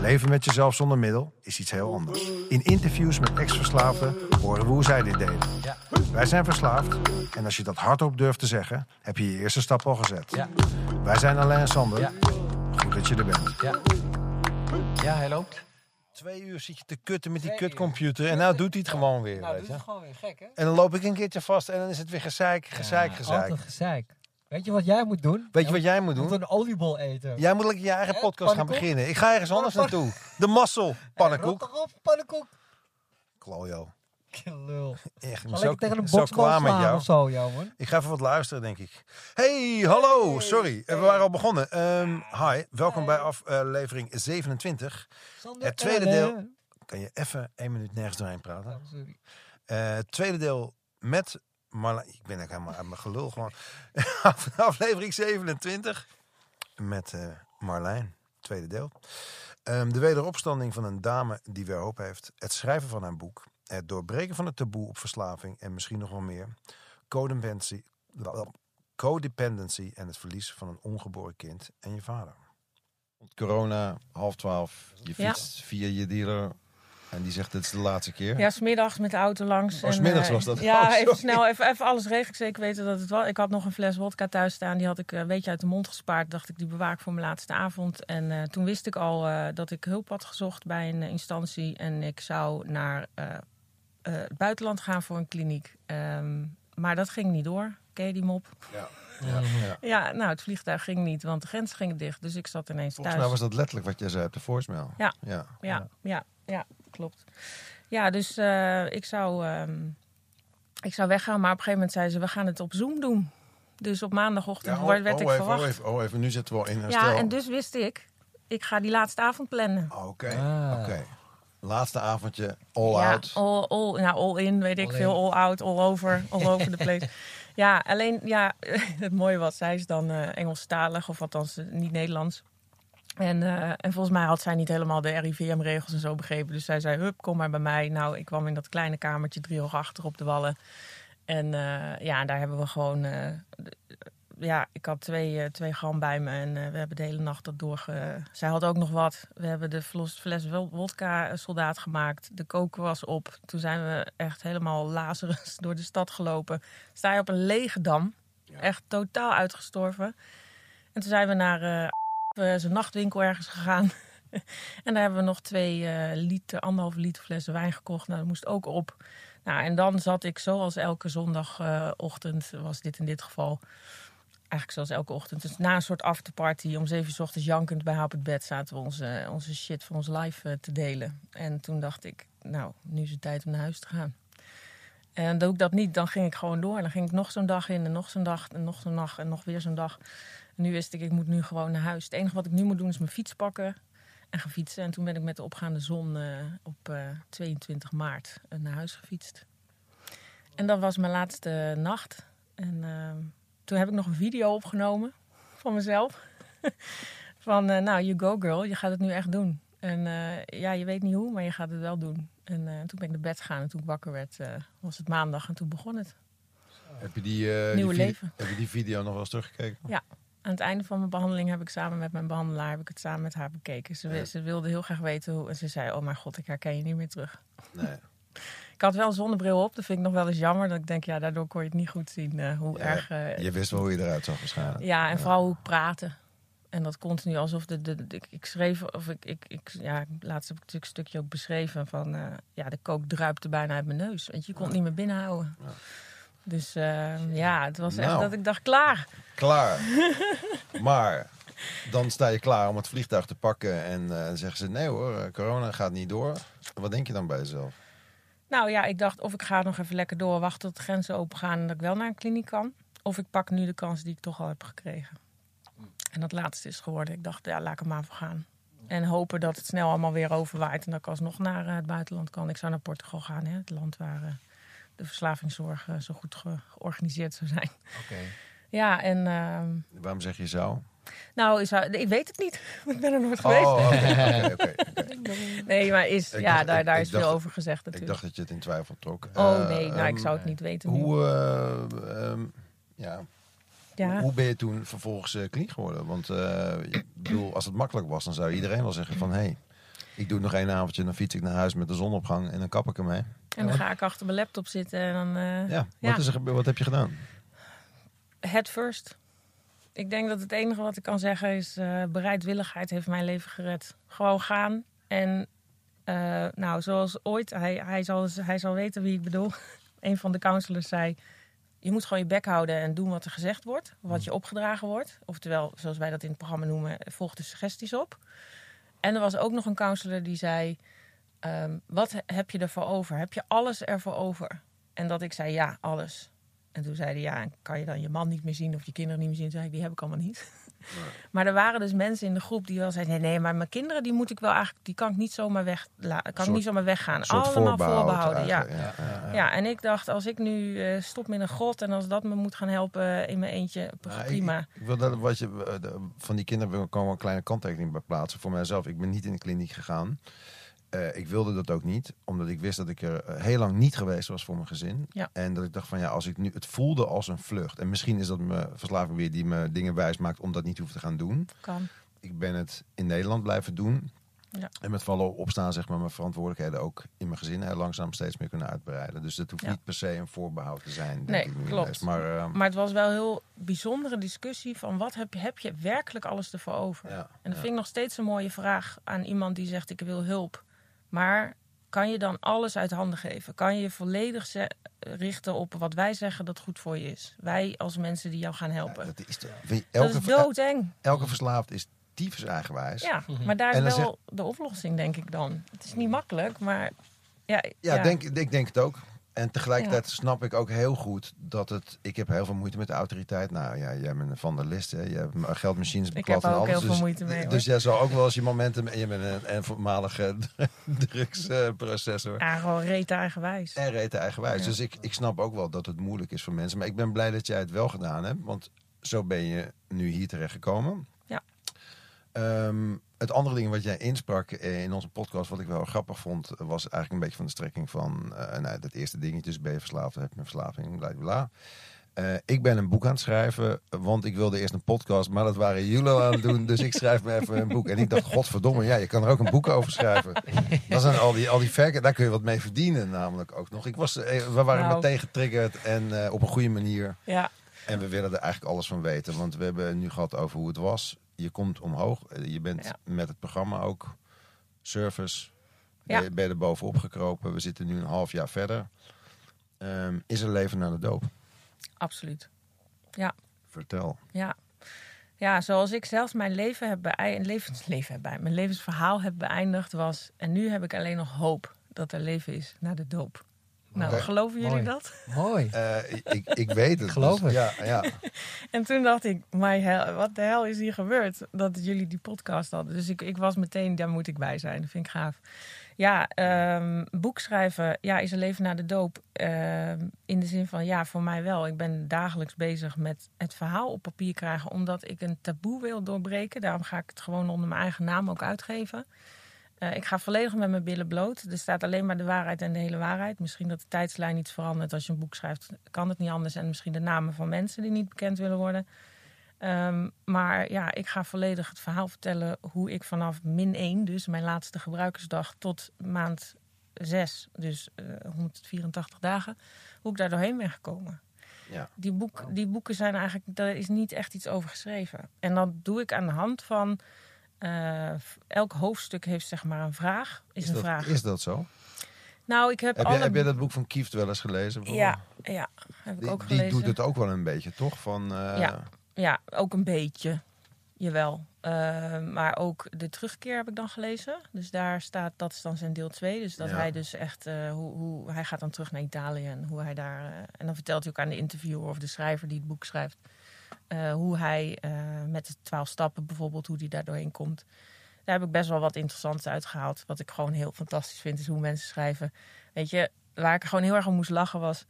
leven met jezelf zonder middel is iets heel anders. In interviews met ex-verslaafden horen we hoe zij dit deden. Ja. Wij zijn verslaafd en als je dat hardop durft te zeggen, heb je je eerste stap al gezet. Ja. Wij zijn Alain en Sander. Ja. Goed dat je er bent. Ja. Ja, hij loopt. Twee uur zit je te kutten met die Twee uur. kutcomputer en nou doet hij het gewoon weer. Nou, weet je. is gewoon weer gek, hè? En dan loop ik een keertje vast en dan is het weer gezeik, gezeik, gezeik. Altijd gezeik. Weet je wat jij moet doen? Weet je wat jij moet doen? een oliebol eten. Jij moet lekker je eigen Hè, podcast gaan pannenkoek? beginnen. Ik ga ergens anders naartoe. De Massel, pannenkoek. Rot erop, pannenkoek. Klojo. Lul. Echt, ik Ga ben zo, lekker tegen een zo boksbal klaar met slaan jou. of zo, jou, man. Ik ga even wat luisteren, denk ik. Hey, hallo. Sorry, we waren al begonnen. Ehm, hi, welkom bij aflevering 27. Sander Het tweede deel- eh, Kan je even één minuut nergens doorheen praten? oh, sorry. Eh, het tweede deel met Marlijn. Ik ben ook helemaal uit mijn gelul gewoon. Aflevering 27 met eh, Marlijn. Tweede deel. Ehm, de wederopstanding van een dame die weer hoop heeft. Het schrijven van haar boek. Het doorbreken van het taboe op verslaving. En misschien nog wel meer. Codependency, codependency en het verlies van een ongeboren kind en je vader. Corona, half twaalf. Je Ja. fietst via je dealer. En die zegt: Dit is de laatste keer. Ja, smiddags met de auto langs. Oh, 's middags eh, was dat? Ja, Oh, even snel, even, even alles regelen. Ik zeker weten dat het was. Ik had nog een fles wodka thuis staan. Die had ik eh, een beetje uit de mond gespaard. Dacht ik, die bewaar ik voor mijn laatste avond. En eh, toen wist ik al eh, dat ik hulp had gezocht bij een instantie. En ik zou naar eh, eh, het buitenland gaan voor een kliniek. Ehm, maar dat ging niet door. Ken je die mop? Ja. Ja, ja. Ja, nou, het vliegtuig ging niet, want de grens ging dicht. Dus ik zat ineens Volgens thuis. mij was dat letterlijk wat jij zei op de voicemail. Ja. ja. Ja, ja, ja, klopt. Ja, dus eh, ik, zou, ehm, ik zou weggaan, maar op een gegeven moment zei ze: we gaan het op Zoom doen. Dus op maandagochtend Ja, oh, werd oh, ik even, verwacht. Oh even, oh even, nu zitten we al in herstel. ja, en dus wist ik, ik ga die laatste avond plannen. Oh, Oké, Ah. oké. Laatste avondje, all ja, out. All, all, nou, all in, weet ik All veel, in. all out, all over, all over the place. Ja, alleen, ja, het mooie was, zij is dan eh Engelstalig, of althans eh, niet Nederlands. En, eh, en volgens mij had zij niet helemaal de RIVM-regels en zo begrepen. Dus zij zei, hup, kom maar bij mij. Nou, ik kwam in dat kleine kamertje drie hoog achter op de wallen. En eh, ja, daar hebben we gewoon... eh, ja, ik had twee, twee gram bij me en we hebben de hele nacht dat doorge... Zij had ook nog wat. We hebben de fles, fles wel- wodka eh, soldaat gemaakt. De koker was op. Toen zijn we echt helemaal lazerus door de stad gelopen. Sta je op een lege dam. Echt totaal uitgestorven. En toen zijn we naar eh uh, zijn nachtwinkel ergens gegaan. en daar hebben we nog twee eh, liter, anderhalve liter flessen wijn gekocht. Nou, dat moest ook op. Nou, en dan zat ik zoals elke zondagochtend, was dit in dit geval. Eigenlijk zoals elke ochtend. Dus na een soort afterparty om zeven uur 's ochtends jankend bij haar op het bed zaten we onze, onze shit van ons live eh, te delen. En toen dacht ik, nou, nu is het tijd om naar huis te gaan. En doe ik dat niet, dan ging ik gewoon door. Dan ging ik nog zo'n dag in en nog zo'n dag en nog zo'n dag en nog weer zo'n dag. En nu wist ik, ik moet nu gewoon naar huis. Het enige wat ik nu moet doen is mijn fiets pakken en gaan fietsen. En toen ben ik met de opgaande zon eh, op eh, 22 maart eh, naar huis gefietst. En dat was mijn laatste nacht. En eh, toen heb ik nog een video opgenomen van mezelf. van, eh, nou, you go girl, je gaat het nu echt doen. En eh, ja, je weet niet hoe, maar je gaat het wel doen. En eh, toen ben ik naar bed gegaan en toen ik wakker werd, eh, was het maandag en toen begon het. Heb je die, eh, Nieuwe die leven. Heb je die video nog wel eens teruggekeken? Aan het einde van mijn behandeling heb ik samen met mijn behandelaar heb ik het samen met haar bekeken. Ze, Ja. ze wilde heel graag weten hoe. En ze zei: Oh mijn god, ik herken je niet meer terug. Nee. Ik had wel een zonnebril op. Dat vind ik nog wel eens jammer. Dat ik denk, ja, daardoor kon je het niet goed zien eh, hoe Ja, erg. eh, Je wist wel hoe je eruit zag waarschijnlijk. ja, en vooral hoe ik praatte. En dat continu alsof de, de, de- ik, ik schreef, of ik, ik, ik, ja, laatst heb ik natuurlijk een stukje ook beschreven van, eh, ja, de kook druipte bijna uit mijn neus. Want je kon het niet meer binnenhouden. Dus eh, ja, het was echt Nou. dat ik dacht, klaar. Klaar. maar dan sta je klaar om het vliegtuig te pakken en eh, zeggen ze nee hoor, eh, corona gaat niet door. Wat denk je dan bij jezelf? Nou ja, ik dacht of ik ga nog even lekker door, wachten tot de grenzen open gaan en dat ik wel naar een kliniek kan. Of ik pak nu de kans die ik toch al heb gekregen. En dat laatste is geworden. Ik dacht, ja, laat ik er maar voor gaan. En hopen dat het snel allemaal weer overwaait en dat ik alsnog naar eh, het buitenland kan. Ik zou naar Portugal gaan, hè, het land waar, de verslavingszorg eh, zo goed ge- georganiseerd zou zijn. Oké. Ja, en ehm, Waarom zeg je zou? nou, is, ik weet het niet. ik ben er nooit geweest. Oh, oké. Nee, maar is, Ik ja, dacht- daar, ik- daar ik is dacht- veel over gezegd Ik natuurlijk. dacht dat je het in twijfel trok. oh Eh, nee, nou, ik ehm, zou het niet weten. Hoe, eh, ehm, ja, ja. hoe ben je toen vervolgens eh kliniek geworden? Want eh, ik bedoel, als het makkelijk was, dan zou iedereen wel zeggen van... hé, hey, ik doe nog één avondje, dan fiets ik naar huis met de zonopgang en dan kap ik ermee. En dan ga ik achter mijn laptop zitten en dan... eh, Ja. Wat, is er, wat heb je gedaan? Head first. Ik denk dat het enige wat ik kan zeggen is... eh, bereidwilligheid heeft mijn leven gered. Gewoon gaan. En eh, nou, zoals ooit, hij, hij, zal, hij zal weten wie ik bedoel. Een van de counselors zei... Je moet gewoon je bek houden en doen wat er gezegd wordt. Wat je opgedragen wordt. Oftewel, zoals wij dat in het programma noemen, volg de suggesties op. En er was ook nog een counselor die zei... ehm, wat he- heb je ervoor over? Heb je alles ervoor over? En dat ik zei, ja, alles. En toen zei hij, ja, kan je dan je man niet meer zien of je kinderen niet meer zien? Toen zei ik, die heb ik allemaal niet. Maar er waren dus mensen in de groep die wel zeiden, nee, nee, maar mijn kinderen die moet ik wel eigenlijk, die kan ik niet zomaar weg, kan ik niet zomaar weggaan. Allemaal voorbehoud voorbehouden, ja. Ja, ja, ja. Ja, en ik dacht, als ik nu eh, stop met een god en als dat me moet gaan helpen in mijn eentje, Nou, prima. Ik, ik wil dat wat je, eh, de- van die kinderen gewoon een kleine kanttekening bij plaatsen. Voor mijzelf, ik ben niet in de kliniek gegaan. Eh, ik wilde dat ook niet, omdat ik wist dat ik er eh, heel lang niet geweest was voor mijn gezin. Ja. En dat ik dacht van ja, als ik nu, het voelde als een vlucht. En misschien is dat mijn verslaving weer die me dingen wijs maakt om dat niet hoeven te gaan doen. Kan. Ik ben het in Nederland blijven doen. Ja. En met vallen opstaan, zeg maar, mijn verantwoordelijkheden ook in mijn gezin heel langzaam steeds meer kunnen uitbreiden. Dus dat hoeft Ja. niet per se een voorbehoud te zijn. Denk Nee, ik klopt. ineens. Maar, eh, Maar het was wel een heel bijzondere discussie van wat heb je, heb je werkelijk alles ervoor over? ja, En dat vind ik nog steeds een mooie vraag aan iemand die zegt ik wil hulp. Maar kan je dan alles uit handen geven? Kan je je volledig ze- richten op wat wij zeggen dat goed voor je is? Wij als mensen die jou gaan helpen. Ja, dat is, de- dat elke, is doodeng. elke verslaafd is tyfus eigenwijs. Ja, maar daar is wel de oplossing, denk ik dan. Het is niet makkelijk, maar ja. Ja, Denk, ik denk het ook. En tegelijkertijd Ja. snap ik ook heel goed dat het... Ik heb heel veel moeite met de autoriteit. Nou ja, jij bent van der list. Hè. Je hebt geldmachines Ik beklad heb en ook alles. heel veel dus, moeite mee, hoor. Dus jij zal ook wel eens je momenten... En je bent een, een voormalige drugsprocessor. Ja, gewoon reet eigenwijs. en reet eigenwijs. Ja. Dus ik, ik snap ook wel dat het moeilijk is voor mensen. Maar ik ben blij dat jij het wel gedaan hebt. Want zo ben je nu hier terechtgekomen. Ja. Ehm, het andere ding wat jij insprak in onze podcast, wat ik wel grappig vond, was eigenlijk een beetje van de strekking van eh nou, dat eerste dingetje, dus ben je verslaafd, heb je een verslaving, bla bla. Eh, ik ben een boek aan het schrijven, want ik wilde eerst een podcast, maar dat waren jullie aan het doen, dus ik schrijf me even een boek. En ik dacht, godverdomme, ja, je kan er ook een boek over schrijven. Dat zijn al die, al die verken, daar kun je wat mee verdienen namelijk ook nog. Ik was, eh, we waren Nou. meteen getriggerd en op een goede manier. Ja, En we willen er eigenlijk alles van weten. Want we hebben nu gehad over hoe het was. Je komt omhoog. Eh, Je bent Ja. met het programma ook service. Ja. Ben, je- ben je er bovenop gekropen. We zitten nu een half jaar verder. Ehm, is er leven na de doop? absoluut. Vertel. Ja. ja, zoals ik zelf mijn leven heb beëindigd, levensleven heb beëindigd, mijn levensverhaal heb beëindigd was. En nu heb ik alleen nog hoop dat er leven is na de doop. Nou, geloven jullie Mooi. dat? Mooi. Eh, ik, ik weet het. Geloof dus, het. Ja, ja. En toen dacht ik, my hell, wat de hel is hier gebeurd? Dat jullie die podcast hadden. Dus ik, ik was meteen, daar moet ik bij zijn. Dat vind ik gaaf. Ja, ehm, boek schrijven. Ja, is er leven na de doop? Ehm, in de zin van, ja, voor mij wel. Ik ben dagelijks bezig met het verhaal op papier krijgen. Omdat ik een taboe wil doorbreken. Daarom ga ik het gewoon onder mijn eigen naam ook uitgeven. Eh, ik ga volledig met mijn billen bloot. Er staat alleen maar de waarheid en de hele waarheid. Misschien dat de tijdslijn iets verandert. Als je een boek schrijft, kan het niet anders. En misschien de namen van mensen die niet bekend willen worden. Ehm, maar ja, ik ga volledig het verhaal vertellen hoe ik vanaf min 1, dus mijn laatste gebruikersdag, tot maand 6, dus eh 184 dagen, hoe ik daar doorheen ben gekomen. Ja. Die, boek, die boeken zijn eigenlijk, daar is niet echt iets over geschreven. En dat doe ik aan de hand van, eh, elk hoofdstuk heeft zeg maar een vraag. Is, Is, een dat, vraag. is dat zo? nou, ik heb, Heb alle... je, heb je dat boek van Kieft wel eens gelezen? Ja, ja, heb ik Die, ook die gelezen. doet het ook wel een beetje, toch? Van, eh, Ja. Ja, ook een beetje. Jawel. Eh, maar ook de terugkeer heb ik dan gelezen. Dus daar staat, dat is dan zijn deel 2. Dus dat Ja. hij dus echt, hoe, hoe, hij gaat dan terug naar Italië en hoe hij daar, en dan vertelt hij ook aan de interviewer of de schrijver die het boek schrijft, eh, hoe hij eh, met de twaalf stappen bijvoorbeeld, hoe hij daar doorheen komt. Daar heb ik best wel wat interessants uitgehaald. Wat ik gewoon heel fantastisch vind, is hoe mensen schrijven. Weet je, waar ik gewoon heel erg om moest lachen was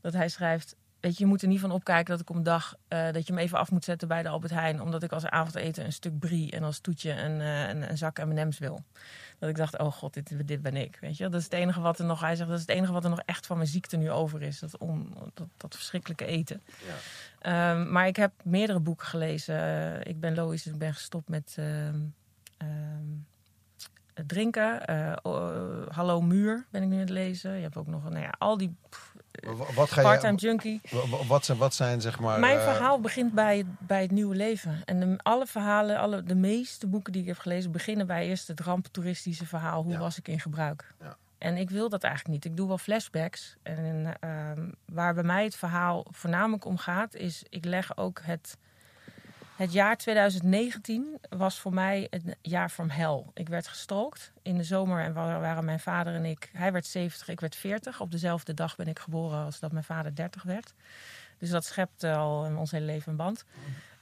dat hij schrijft... Weet je, je moet er niet van opkijken dat ik op een dag eh, dat je hem even af moet zetten bij de Albert Heijn. Omdat ik als avondeten een stuk brie en als toetje een, eh, een, een zak M&M's wil. Dat ik dacht, oh god, dit, dit ben ik. Weet je, dat is het enige wat er nog. Hij zegt, dat is het enige wat er nog echt van mijn ziekte nu over is. Dat, on, dat, dat verschrikkelijke eten. Ja. Ehm, maar ik heb meerdere boeken gelezen. Eh, ik ben Lois, dus ik ben gestopt met ehm, ehm, drinken. Eh, Hallo Muur ben ik nu aan het lezen. Je hebt ook nog, nou ja, al die pff, Wat ga part-time je... junkie. wa- wa- Wat zijn, wat zijn zeg maar... Mijn eh, verhaal begint bij, het- bij het nieuwe leven. En de, alle verhalen, alle, de meeste boeken die ik heb gelezen, beginnen bij eerst het ramptoeristische verhaal. Hoe Ja. was ik in gebruik? Ja. En ik wil dat eigenlijk niet. Ik doe wel flashbacks. En ehm, waar bij mij het verhaal voornamelijk om gaat, is ik leg ook het. Het jaar 2019 was voor mij een jaar van hel. Ik werd gestalkt in de zomer en wa- waren mijn vader en ik. Hij werd 70, ik werd 40. Op dezelfde dag ben ik geboren als dat mijn vader 30 werd. Dus dat schept al in ons hele leven een band.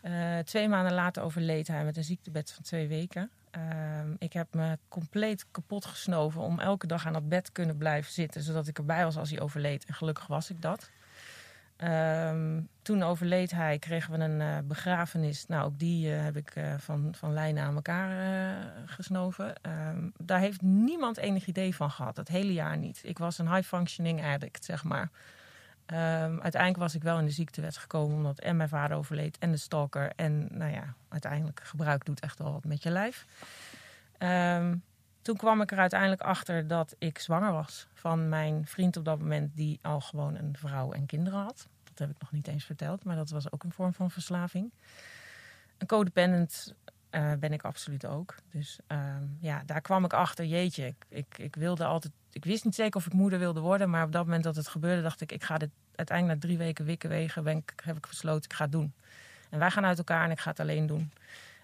Eh, twee maanden later overleed hij met een ziektebed van twee weken. Ehm, ik heb me compleet kapot gesnoven om elke dag aan dat bed kunnen blijven zitten, zodat ik erbij was als hij overleed. En gelukkig was ik dat. Ehm, toen overleed hij, kregen we een eh, begrafenis. Nou, ook die eh, heb ik eh, van, van lijnen aan elkaar gesnoven. Ehm, daar heeft niemand enig idee van gehad, het hele jaar niet. Ik was een high-functioning addict, zeg maar. Ehm, uiteindelijk was ik wel in de ziektewet gekomen omdat en mijn vader overleed en de stalker. En nou ja, uiteindelijk gebruik doet echt wel wat met je lijf. Toen kwam ik er uiteindelijk achter dat ik zwanger was van mijn vriend op dat moment, die al gewoon een vrouw en kinderen had. Dat heb ik nog niet eens verteld, maar dat was ook een vorm van verslaving. Een codependent eh, ben ik absoluut ook. Dus ehm, ja, daar kwam ik achter. Jeetje, ik, ik, wilde altijd. Ik wist niet zeker of ik moeder wilde worden, maar op dat moment dat het gebeurde, dacht ik: ik ga dit uiteindelijk na drie weken wikken wegen. Ben ik, heb ik besloten, ik ga het doen. En wij gaan uit elkaar en ik ga het alleen doen.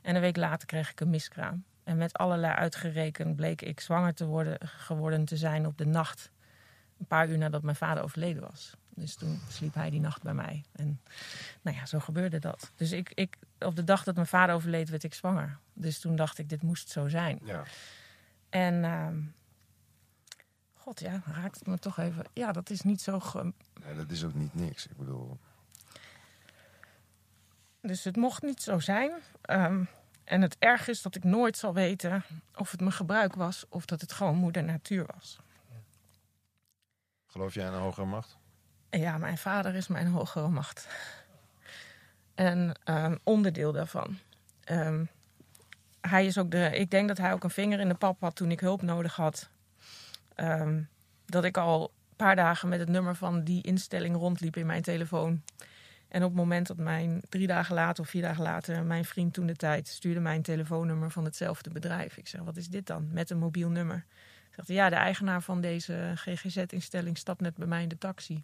En een week later kreeg ik een miskraam. En met allerlei uitgerekend bleek ik zwanger te worden, geworden te zijn op de nacht. Een paar uur nadat mijn vader overleden was. Dus toen sliep hij die nacht bij mij. En nou ja, zo gebeurde dat. Dus ik, ik, op de dag dat mijn vader overleed, werd ik zwanger. Dus toen dacht ik, dit moest zo zijn. Ja. En ehm, god ja, raakt het me toch even. Ja, dat is niet zo. ge- Nee, dat is ook niet niks. Ik bedoel... Dus het mocht niet zo zijn. Ehm, en het erg is dat ik nooit zal weten of het mijn gebruik was of dat het gewoon moeder natuur was. Geloof jij in een hogere macht? Ja, mijn vader is mijn hogere macht. En ehm, onderdeel daarvan. Ehm, hij is ook de. Ik denk dat hij ook een vinger in de pap had toen ik hulp nodig had. Ehm, dat ik al een paar dagen met het nummer van die instelling rondliep in mijn telefoon. En op het moment dat mijn drie dagen later of vier dagen later, mijn vriend toen de tijd stuurde mij een telefoonnummer van hetzelfde bedrijf. Ik zeg, wat is dit dan? Met een mobiel nummer. Zegt ja, de eigenaar van deze GGZ-instelling stapt net bij mij in de taxi.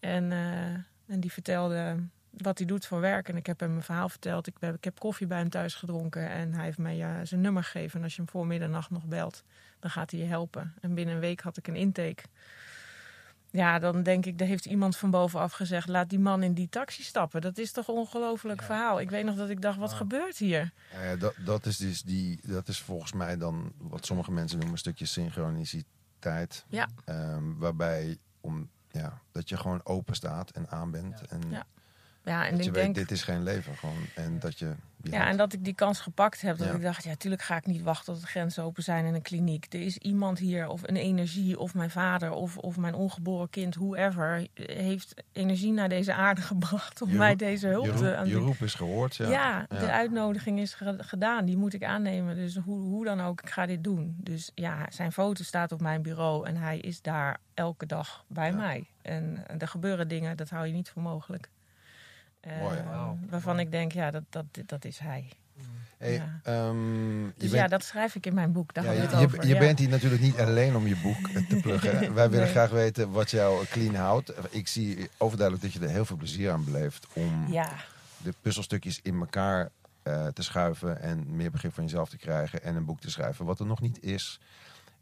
En, eh, en die vertelde wat hij doet voor werk. En ik heb hem mijn verhaal verteld. Ik heb, ik heb koffie bij hem thuis gedronken. En hij heeft mij eh, zijn nummer gegeven. En als je hem voor middernacht nog belt, dan gaat hij je helpen. En binnen een week had ik een intake. Ja, dan denk ik, er heeft iemand van bovenaf gezegd... laat die man in die taxi stappen. Dat is toch een ongelooflijk verhaal. Ik weet nog dat ik dacht, wat gebeurt hier? Ja, ja, dat, dat, is dus die, dat is volgens mij dan wat sommige mensen noemen een stukje synchroniciteit. Ja. Ehm, waarbij om, ja, dat je gewoon open staat en aan bent. En Ja. Ja, en dat je ik weet, denk... dit is geen leven gewoon. En dat je... Ja, en dat ik die kans gepakt heb. Dat Ja. ik dacht, ja, tuurlijk ga ik niet wachten tot de grenzen open zijn in een kliniek. Er is iemand hier, of een energie, of mijn vader, of, of mijn ongeboren kind, whoever, heeft energie naar deze aarde gebracht om Je mij roep- deze hulp te aan je roep is gehoord, ja. ja, de Ja. uitnodiging is ge- gedaan. Die moet ik aannemen. Dus hoe, hoe dan ook, ik ga dit doen. Dus ja, zijn foto staat op mijn bureau en hij is daar elke dag bij Ja. mij. En er gebeuren dingen, dat hou je niet voor mogelijk. Mooi. Eh. Waarvan ik denk, ja, dat, dat, dat is hij. Hey, Ja. ehm, je Dus bent- ja, dat schrijf ik in mijn boek. Daar Ja, je het over. je ja. bent hier natuurlijk niet alleen om je boek eh, te pluggen. Wij willen Nee. graag weten wat jou clean houdt. Ik zie overduidelijk dat je er heel veel plezier aan beleeft om de puzzelstukjes in elkaar eh, te schuiven en meer begrip van jezelf te krijgen en een boek te schrijven. Wat er nog niet is.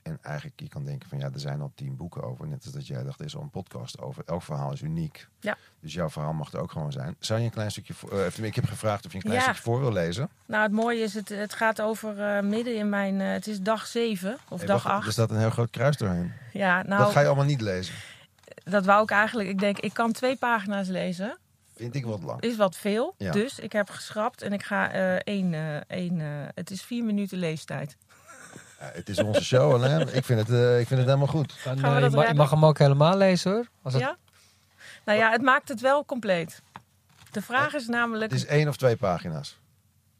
En eigenlijk, je kan denken van ja, er zijn al tien boeken over. Net als dat jij dacht, er is al een podcast over. Elk verhaal is uniek. Ja. Dus jouw verhaal mag er ook gewoon zijn. Zou je een klein stukje voor... eh, ik heb gevraagd of je een klein Ja. stukje voor wil lezen. Nou, het mooie is, het, het gaat over eh, midden in mijn... eh, het is dag 7 of Hey, dag wacht, 8. Er staat een heel groot kruis doorheen. Ja, nou, dat ga je allemaal niet lezen. dat wou ik eigenlijk... Ik denk, ik kan twee pagina's lezen. Vind ik wat lang. Is wat veel. Ja. Dus ik heb geschrapt en ik ga één... één het is vier minuten leestijd. Het is onze show, Alain. Ik vind het, eh, ik vind het helemaal goed. Dan, je, mag, je redden? mag hem ook helemaal lezen hoor. Als het, Ja? Nou ja, het maakt het wel compleet. De vraag is namelijk... Het is één of twee pagina's.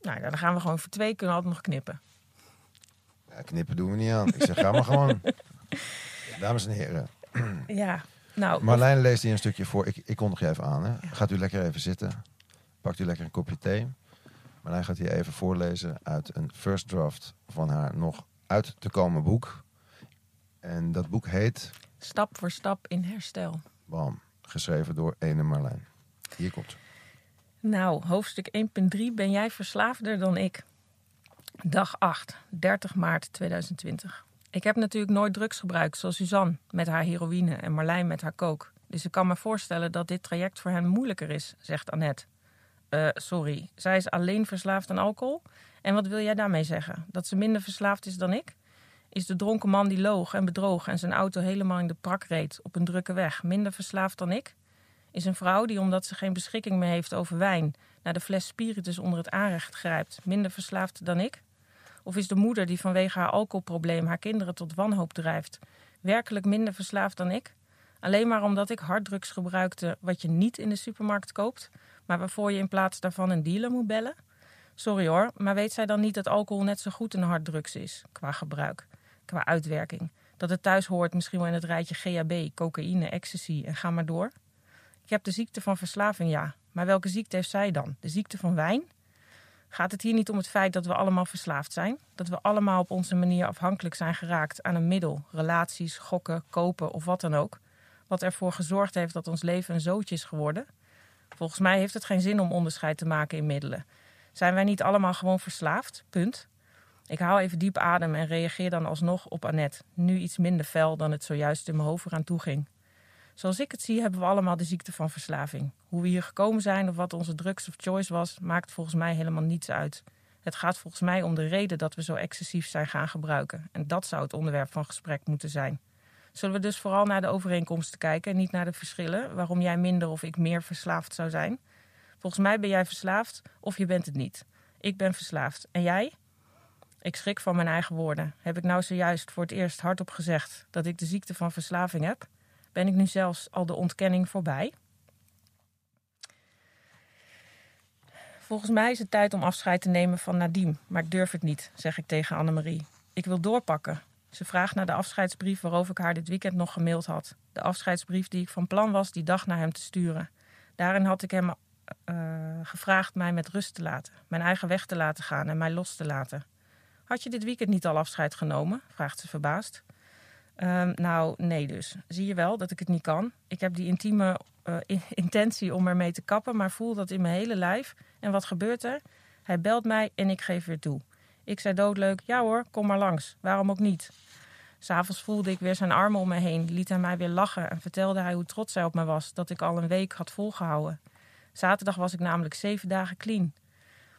Nou ja, dan gaan we gewoon voor twee kunnen we altijd nog knippen. Ja, knippen doen we niet aan. Ik zeg, ga maar gewoon. Dames en heren. Ja, nou... Marlijn leest hier een stukje voor. Ik, ik kondig je even aan. Hè. Gaat u lekker even zitten. Pakt u lekker een kopje thee. Marlijn gaat hier even voorlezen uit een first draft van haar nog uit te komen boek. En dat boek heet, Stap voor stap in herstel. bam, geschreven door ene Marlijn. Hier komt. Nou, hoofdstuk 1.3. Ben jij verslaafder dan ik? Dag 8, 30 maart 2020. Ik heb natuurlijk nooit drugs gebruikt, zoals Suzanne met haar heroïne en Marlijn met haar kook. Dus ik kan me voorstellen dat dit traject voor hen moeilijker is, zegt Annette. Eh, sorry, zij is alleen verslaafd aan alcohol? En wat wil jij daarmee zeggen? Dat ze minder verslaafd is dan ik? Is de dronken man die loog en bedroog en zijn auto helemaal in de prak reed op een drukke weg minder verslaafd dan ik? Is een vrouw die, omdat ze geen beschikking meer heeft over wijn, naar de fles spiritus onder het aanrecht grijpt, minder verslaafd dan ik? Of is de moeder die vanwege haar alcoholprobleem haar kinderen tot wanhoop drijft, werkelijk minder verslaafd dan ik? Alleen maar omdat ik harddrugs gebruikte wat je niet in de supermarkt koopt, maar waarvoor je in plaats daarvan een dealer moet bellen? Sorry hoor, maar weet zij dan niet dat alcohol net zo goed een harddrugs is, qua gebruik, qua uitwerking? Dat het thuis hoort misschien wel in het rijtje GHB, cocaïne, ecstasy en ga maar door? Ik heb de ziekte van verslaving, ja. Maar welke ziekte heeft zij dan? De ziekte van wijn? Gaat het hier niet om het feit dat we allemaal verslaafd zijn? Dat we allemaal op onze manier afhankelijk zijn geraakt aan een middel, relaties, gokken, kopen of wat dan ook? Wat ervoor gezorgd heeft dat ons leven een zootje is geworden? Volgens mij heeft het geen zin om onderscheid te maken in middelen. Zijn wij niet allemaal gewoon verslaafd? Punt. Ik haal even diep adem en reageer dan alsnog op Annette. Nu iets minder fel dan het zojuist in mijn hoofd eraan toe ging. Zoals ik het zie, hebben we allemaal de ziekte van verslaving. Hoe we hier gekomen zijn of wat onze drugs of choice was, maakt volgens mij helemaal niets uit. Het gaat volgens mij om de reden dat we zo excessief zijn gaan gebruiken. En dat zou het onderwerp van gesprek moeten zijn. Zullen we dus vooral naar de overeenkomsten kijken en niet naar de verschillen, waarom jij minder of ik meer verslaafd zou zijn? Volgens mij ben jij verslaafd of je bent het niet. Ik ben verslaafd. En jij? Ik schrik van mijn eigen woorden. Heb ik nou zojuist voor het eerst hardop gezegd dat ik de ziekte van verslaving heb? Ben ik nu zelfs al de ontkenning voorbij? Volgens mij is het tijd om afscheid te nemen van Nadim, maar ik durf het niet, zeg ik tegen Annemarie. Ik wil doorpakken. Ze vraagt naar de afscheidsbrief waarover ik haar dit weekend nog gemaild had. De afscheidsbrief die ik van plan was die dag naar hem te sturen. Daarin had ik hem eh, gevraagd mij met rust te laten, mijn eigen weg te laten gaan en mij los te laten. Had je dit weekend niet al afscheid genomen? vraagt ze verbaasd. Ehm, nou, nee dus. Zie je wel dat ik het niet kan? Ik heb die intieme eh, in- intentie om ermee te kappen, maar voel dat in mijn hele lijf. En wat gebeurt er? Hij belt mij en ik geef weer toe. Ik zei doodleuk, ja hoor, kom maar langs. Waarom ook niet? S'avonds voelde ik weer zijn armen om me heen, liet hij mij weer lachen en vertelde hij hoe trots hij op me was dat ik al een week had volgehouden. Zaterdag was ik namelijk zeven dagen clean.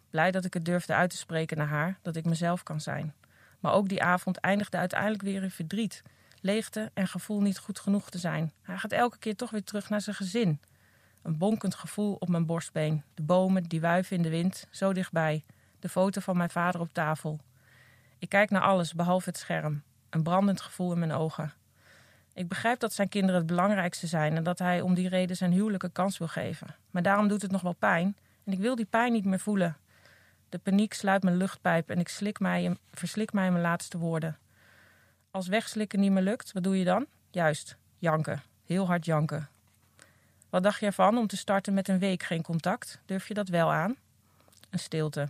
Blij dat ik het durfde uit te spreken naar haar, dat ik mezelf kan zijn. Maar ook die avond eindigde uiteindelijk weer in verdriet, leegte en gevoel niet goed genoeg te zijn. Hij gaat elke keer toch weer terug naar zijn gezin. Een bonkend gevoel op mijn borstbeen. De bomen die wuiven in de wind, zo dichtbij. De foto van mijn vader op tafel. Ik kijk naar alles behalve het scherm. Een brandend gevoel in mijn ogen. Ik begrijp dat zijn kinderen het belangrijkste zijn en dat hij om die reden zijn huwelijk een kans wil geven. Maar daarom doet het nog wel pijn en ik wil die pijn niet meer voelen. De paniek sluit mijn luchtpijp en ik slik mij, verslik mij in mijn laatste woorden. Als wegslikken niet meer lukt, wat doe je dan? Juist, janken. Heel hard janken. Wat dacht je ervan om te starten met een week geen contact? Durf je dat wel aan? Een stilte.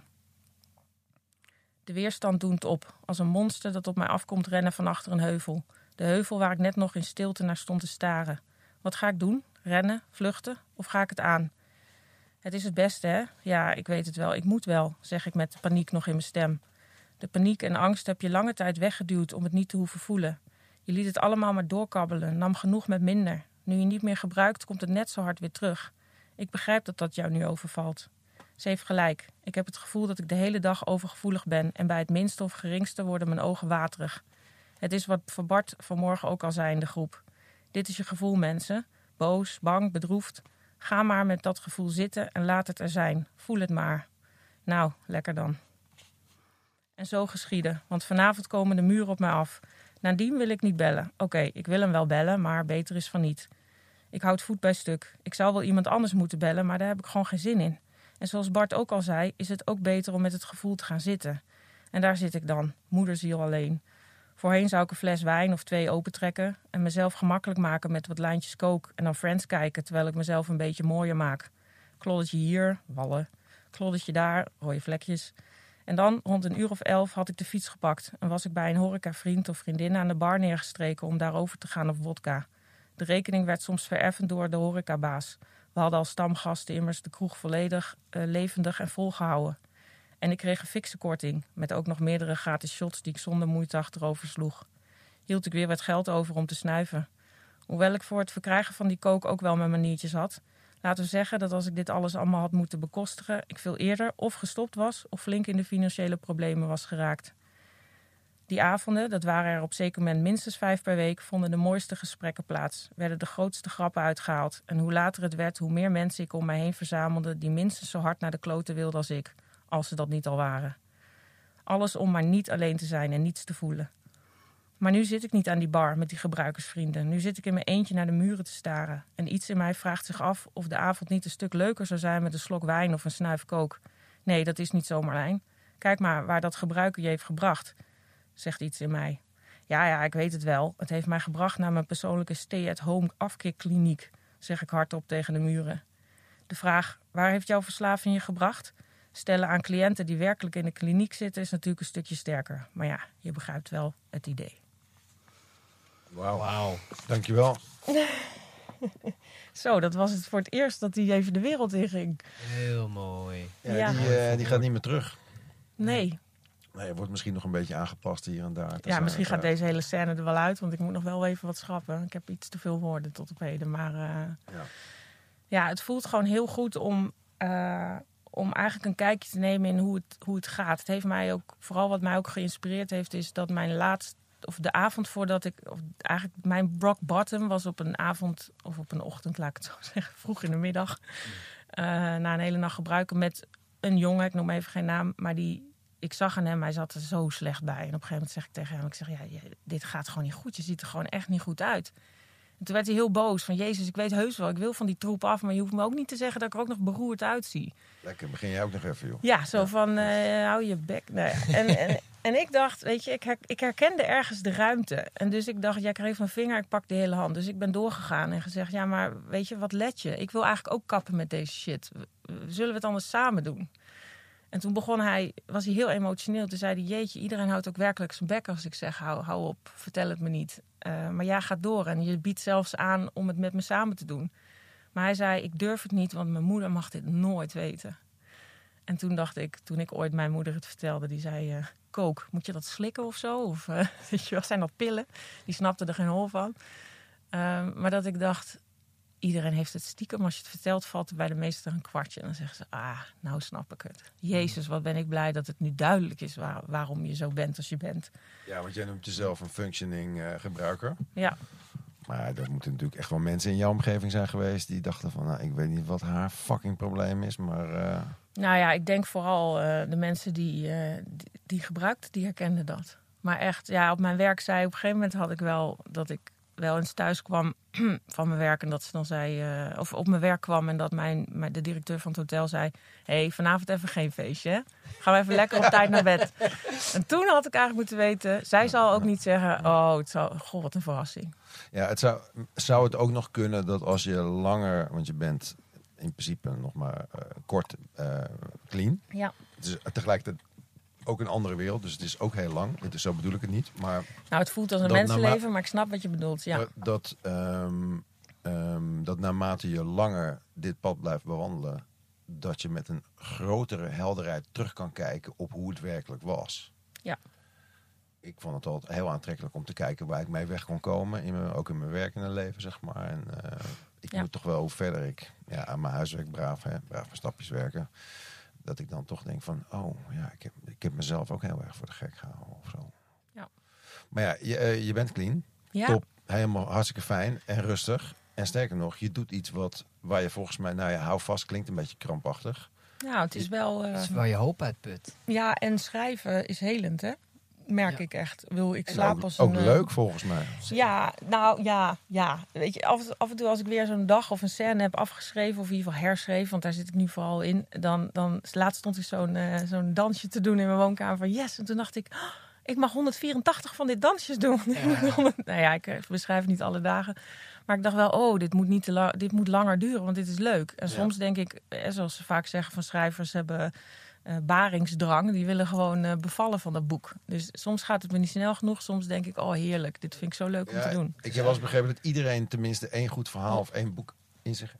De weerstand doemt op, als een monster dat op mij afkomt rennen van achter een heuvel. De heuvel waar ik net nog in stilte naar stond te staren. Wat ga ik doen? Rennen? Vluchten? Of ga ik het aan? Het is het beste, hè? Ja, ik weet het wel. Ik moet wel, zeg ik met paniek nog in mijn stem. De paniek en angst heb je lange tijd weggeduwd om het niet te hoeven voelen. Je liet het allemaal maar doorkabbelen, nam genoeg met minder. Nu je niet meer gebruikt, komt het net zo hard weer terug. Ik begrijp dat dat jou nu overvalt. Ze heeft gelijk. Ik heb het gevoel dat ik de hele dag overgevoelig ben en bij het minste of geringste worden mijn ogen waterig. Het is wat voor Bart vanmorgen ook al zei in de groep. Dit is je gevoel, mensen. Boos, bang, bedroefd. Ga maar met dat gevoel zitten en laat het er zijn. Voel het maar. Nou, lekker dan. En zo geschieden, want vanavond komen de muren op mij af. Nadien wil ik niet bellen. Oké, ik wil hem wel bellen, maar beter is van niet. Ik houd voet bij stuk. Ik zou wel iemand anders moeten bellen, maar daar heb ik gewoon geen zin in. En zoals Bart ook al zei, is het ook beter om met het gevoel te gaan zitten. En daar zit ik dan, moederziel alleen. Voorheen zou ik een fles wijn of twee opentrekken en mezelf gemakkelijk maken met wat lijntjes kook en dan Friends kijken terwijl ik mezelf een beetje mooier maak. Kloddetje hier, wallen. Kloddetje daar, rode vlekjes. En dan, rond een uur of elf, had ik de fiets gepakt en was ik bij een horecavriend of vriendin aan de bar neergestreken om daarover te gaan op wodka. De rekening werd soms vereffend door de horecabaas. We hadden als stamgasten immers de kroeg volledig uh, levendig en volgehouden. En ik kreeg een fikse korting, met ook nog meerdere gratis shots die ik zonder moeite achterover sloeg. Hield ik weer wat geld over om te snuiven. Hoewel ik voor het verkrijgen van die kook ook wel mijn maniertjes had. Laten we zeggen dat als ik dit alles allemaal had moeten bekostigen, ik veel eerder of gestopt was of flink in de financiële problemen was geraakt. Die avonden, dat waren er op zeker moment minstens vijf per week, vonden de mooiste gesprekken plaats, werden de grootste grappen uitgehaald. En hoe later het werd, hoe meer mensen ik om mij heen verzamelde die minstens zo hard naar de kloten wilden als ik, als ze dat niet al waren. Alles om maar niet alleen te zijn en niets te voelen. Maar nu zit ik niet aan die bar met die gebruikersvrienden. Nu zit ik in mijn eentje naar de muren te staren. En iets in mij vraagt zich af of de avond niet een stuk leuker zou zijn met een slok wijn of een snuif kook. Nee, dat is niet zo, Marlijn. Kijk maar waar dat gebruiken je heeft gebracht zegt iets in mij. Ja, ja, ik weet het wel. Het heeft mij gebracht naar mijn persoonlijke stay-at-home afkikkliniek, zeg ik hardop tegen de muren. De vraag, waar heeft jouw verslaving je gebracht? Stellen aan cliënten die werkelijk in de kliniek zitten is natuurlijk een stukje sterker. Maar ja, je begrijpt wel het idee. Wauw. Wow. Dankjewel. Zo, dat was het voor het eerst dat hij even de wereld in ging. Heel mooi. Ja, ja. Die, uh, die gaat niet meer terug. Nee, Nee, het wordt misschien nog een beetje aangepast hier en daar. Ja, misschien gaat deze hele scène er wel uit, want ik moet nog wel even wat schrappen. Ik heb iets te veel woorden tot op heden. Maar uh, ja. ja. het voelt gewoon heel goed om, uh, om eigenlijk een kijkje te nemen in hoe het, hoe het gaat. Het heeft mij ook, vooral wat mij ook geïnspireerd heeft, is dat mijn laatste, of de avond voordat ik, of eigenlijk mijn rock bottom was op een avond, of op een ochtend, laat ik het zo zeggen, vroeg in de middag. Uh, na een hele nacht gebruiken met een jongen, ik noem even geen naam, maar die ik zag aan hem, hij zat er zo slecht bij. En op een gegeven moment zeg ik tegen hem, ik zeg, ja, dit gaat gewoon niet goed. Je ziet er gewoon echt niet goed uit. En toen werd hij heel boos van, Jezus, ik weet heus wel, ik wil van die troep af. Maar je hoeft me ook niet te zeggen dat ik er ook nog beroerd uitzie. Lekker, begin jij ook nog even, joh. Ja, zo van, uh, hou je bek. Nee. En, en, en ik dacht, weet je, ik, her, ik herkende ergens de ruimte. En dus ik dacht, jij kreeg een vinger, ik pak de hele hand. Dus ik ben doorgegaan en gezegd, ja, maar weet je, wat let je? Ik wil eigenlijk ook kappen met deze shit. Zullen we het anders samen doen? En toen begon hij, was hij heel emotioneel. Toen zei hij, jeetje, iedereen houdt ook werkelijk zijn bek als ik zeg, hou, hou op, vertel het me niet. Uh, maar jij gaat door en je biedt zelfs aan om het met me samen te doen. Maar hij zei, ik durf het niet, want mijn moeder mag dit nooit weten. En toen dacht ik, toen ik ooit mijn moeder het vertelde, die zei, uh, kook, moet je dat slikken of zo? Of je, zijn dat pillen? Die snapte er geen hol van. maar dat ik dacht, iedereen heeft het stiekem. Als je het vertelt, valt er bij de meesten een kwartje. En dan zeggen ze, ah, nou snap ik het. Jezus, wat ben ik blij dat het nu duidelijk is waar, waarom je zo bent als je bent. Ja, want jij noemt jezelf een functioning uh, gebruiker. Ja. Maar er moeten natuurlijk echt wel mensen in jouw omgeving zijn geweest... die dachten van, nou, ik weet niet wat haar fucking probleem is, maar... Uh... Nou ja, ik denk vooral uh, de mensen die, die, die gebruikten, die herkenden dat. Maar echt, ja, op mijn werk zei op een gegeven moment had ik wel dat ik wel eens thuis kwam van mijn werk en dat ze dan zei, uh, of op mijn werk kwam en dat mijn, mijn, de directeur van het hotel zei: Hé, hey, vanavond even geen feestje. Hè? Gaan we even lekker op tijd naar bed. En toen had ik eigenlijk moeten weten, zij zal ook niet zeggen: Oh, het zal, goh, wat een verrassing. Ja, het zou, zou het ook nog kunnen dat als je langer, want je bent in principe nog maar uh, kort uh, clean. Ja. Dus tegelijkertijd ook een andere wereld, dus het is ook heel lang. Het is, zo bedoel ik het niet. Maar nou, het voelt als een mensenleven, maar ik snap wat je bedoelt. Ja. Dat, um, um, dat naarmate je langer dit pad blijft bewandelen, dat je met een grotere helderheid terug kan kijken op hoe het werkelijk was. Ja. Ik vond het altijd heel aantrekkelijk om te kijken waar ik mee weg kon komen. In mijn, ook in mijn werkende leven, zeg maar. En eh, ik Ja. moet toch wel hoe verder ik ja, aan mijn huiswerk braaf, hè, braaf mijn stapjes werken. Dat ik dan toch denk van, oh ja, ik heb, ik heb mezelf ook heel erg voor de gek gehouden of zo. Ja. Maar ja, je, eh, je bent clean. Ja, Top, helemaal hartstikke fijn en rustig. En sterker nog, je doet iets wat, waar je volgens mij, nou ja, hou vast, klinkt een beetje krampachtig. nou, het is wel... eh, Dat is waar je hoop uitput. ja, en schrijven is helend, hè? Merk Ja. ik echt. Wil ik slaap ook, als ook een... eh, leuk volgens mij. Ja, nou ja, ja. Weet je, af, af en toe als ik weer zo'n dag of een scène heb afgeschreven, of in ieder geval herschreven, want daar zit ik nu vooral in, dan, dan laatst stond ik zo'n eh, zo'n dansje te doen in mijn woonkamer van yes. En toen dacht ik, "Oh, ik mag 184 van dit dansjes doen. nou ja, ik eh, beschrijf niet alle dagen. Maar ik dacht wel, oh, dit moet, niet te lang, dit moet langer duren, want dit is leuk. En Ja. soms denk ik, zoals ze vaak zeggen van schrijvers hebben eh, baringsdrang. Die willen gewoon eh, bevallen van dat boek. Dus soms gaat het me niet snel genoeg. Soms denk ik, oh heerlijk, dit vind ik zo leuk om te doen. Ik heb wel eens begrepen dat iedereen tenminste één goed verhaal of één boek in zich.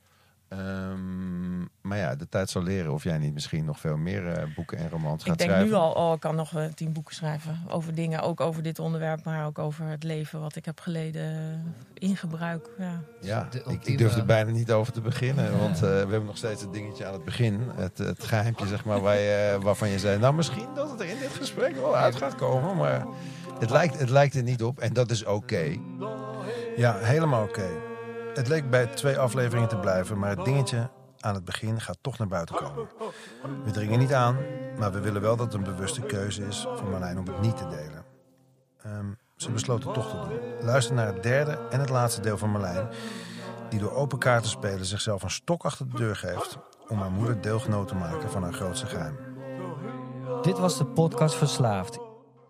Ehm, maar ja, de tijd zal leren of jij niet misschien nog veel meer eh, boeken en romans gaat Ik denk schrijven. nu al, oh, ik kan nog eh, tien boeken schrijven over dingen, ook over dit onderwerp, maar ook over het leven wat ik heb geleden in gebruik. Ja. Ja, De ik, ik durf er bijna niet over te beginnen. Want eh, we hebben nog steeds het dingetje aan het begin. Het, het geheimpje, zeg maar, waar je, waarvan je zei... Nou, misschien dat het er in dit gesprek wel uit gaat komen. Maar het lijkt, het lijkt er niet op. En dat is oké. Ja, helemaal oké. Het leek bij twee afleveringen te blijven, maar het dingetje aan het begin gaat toch naar buiten komen. We dringen niet aan, maar we willen wel dat het een bewuste keuze is van Marlijn om het niet te delen. Ehm, ze besloot het toch te doen. Luister naar het derde en het laatste deel van Marlijn, die door open kaarten spelen zichzelf een stok achter de deur geeft om haar moeder deelgenoot te maken van haar grootste geheim. Dit was de podcast Verslaafd.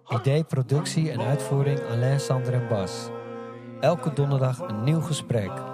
Idee, productie en uitvoering Alain, Sander en Bas. Elke donderdag een nieuw gesprek.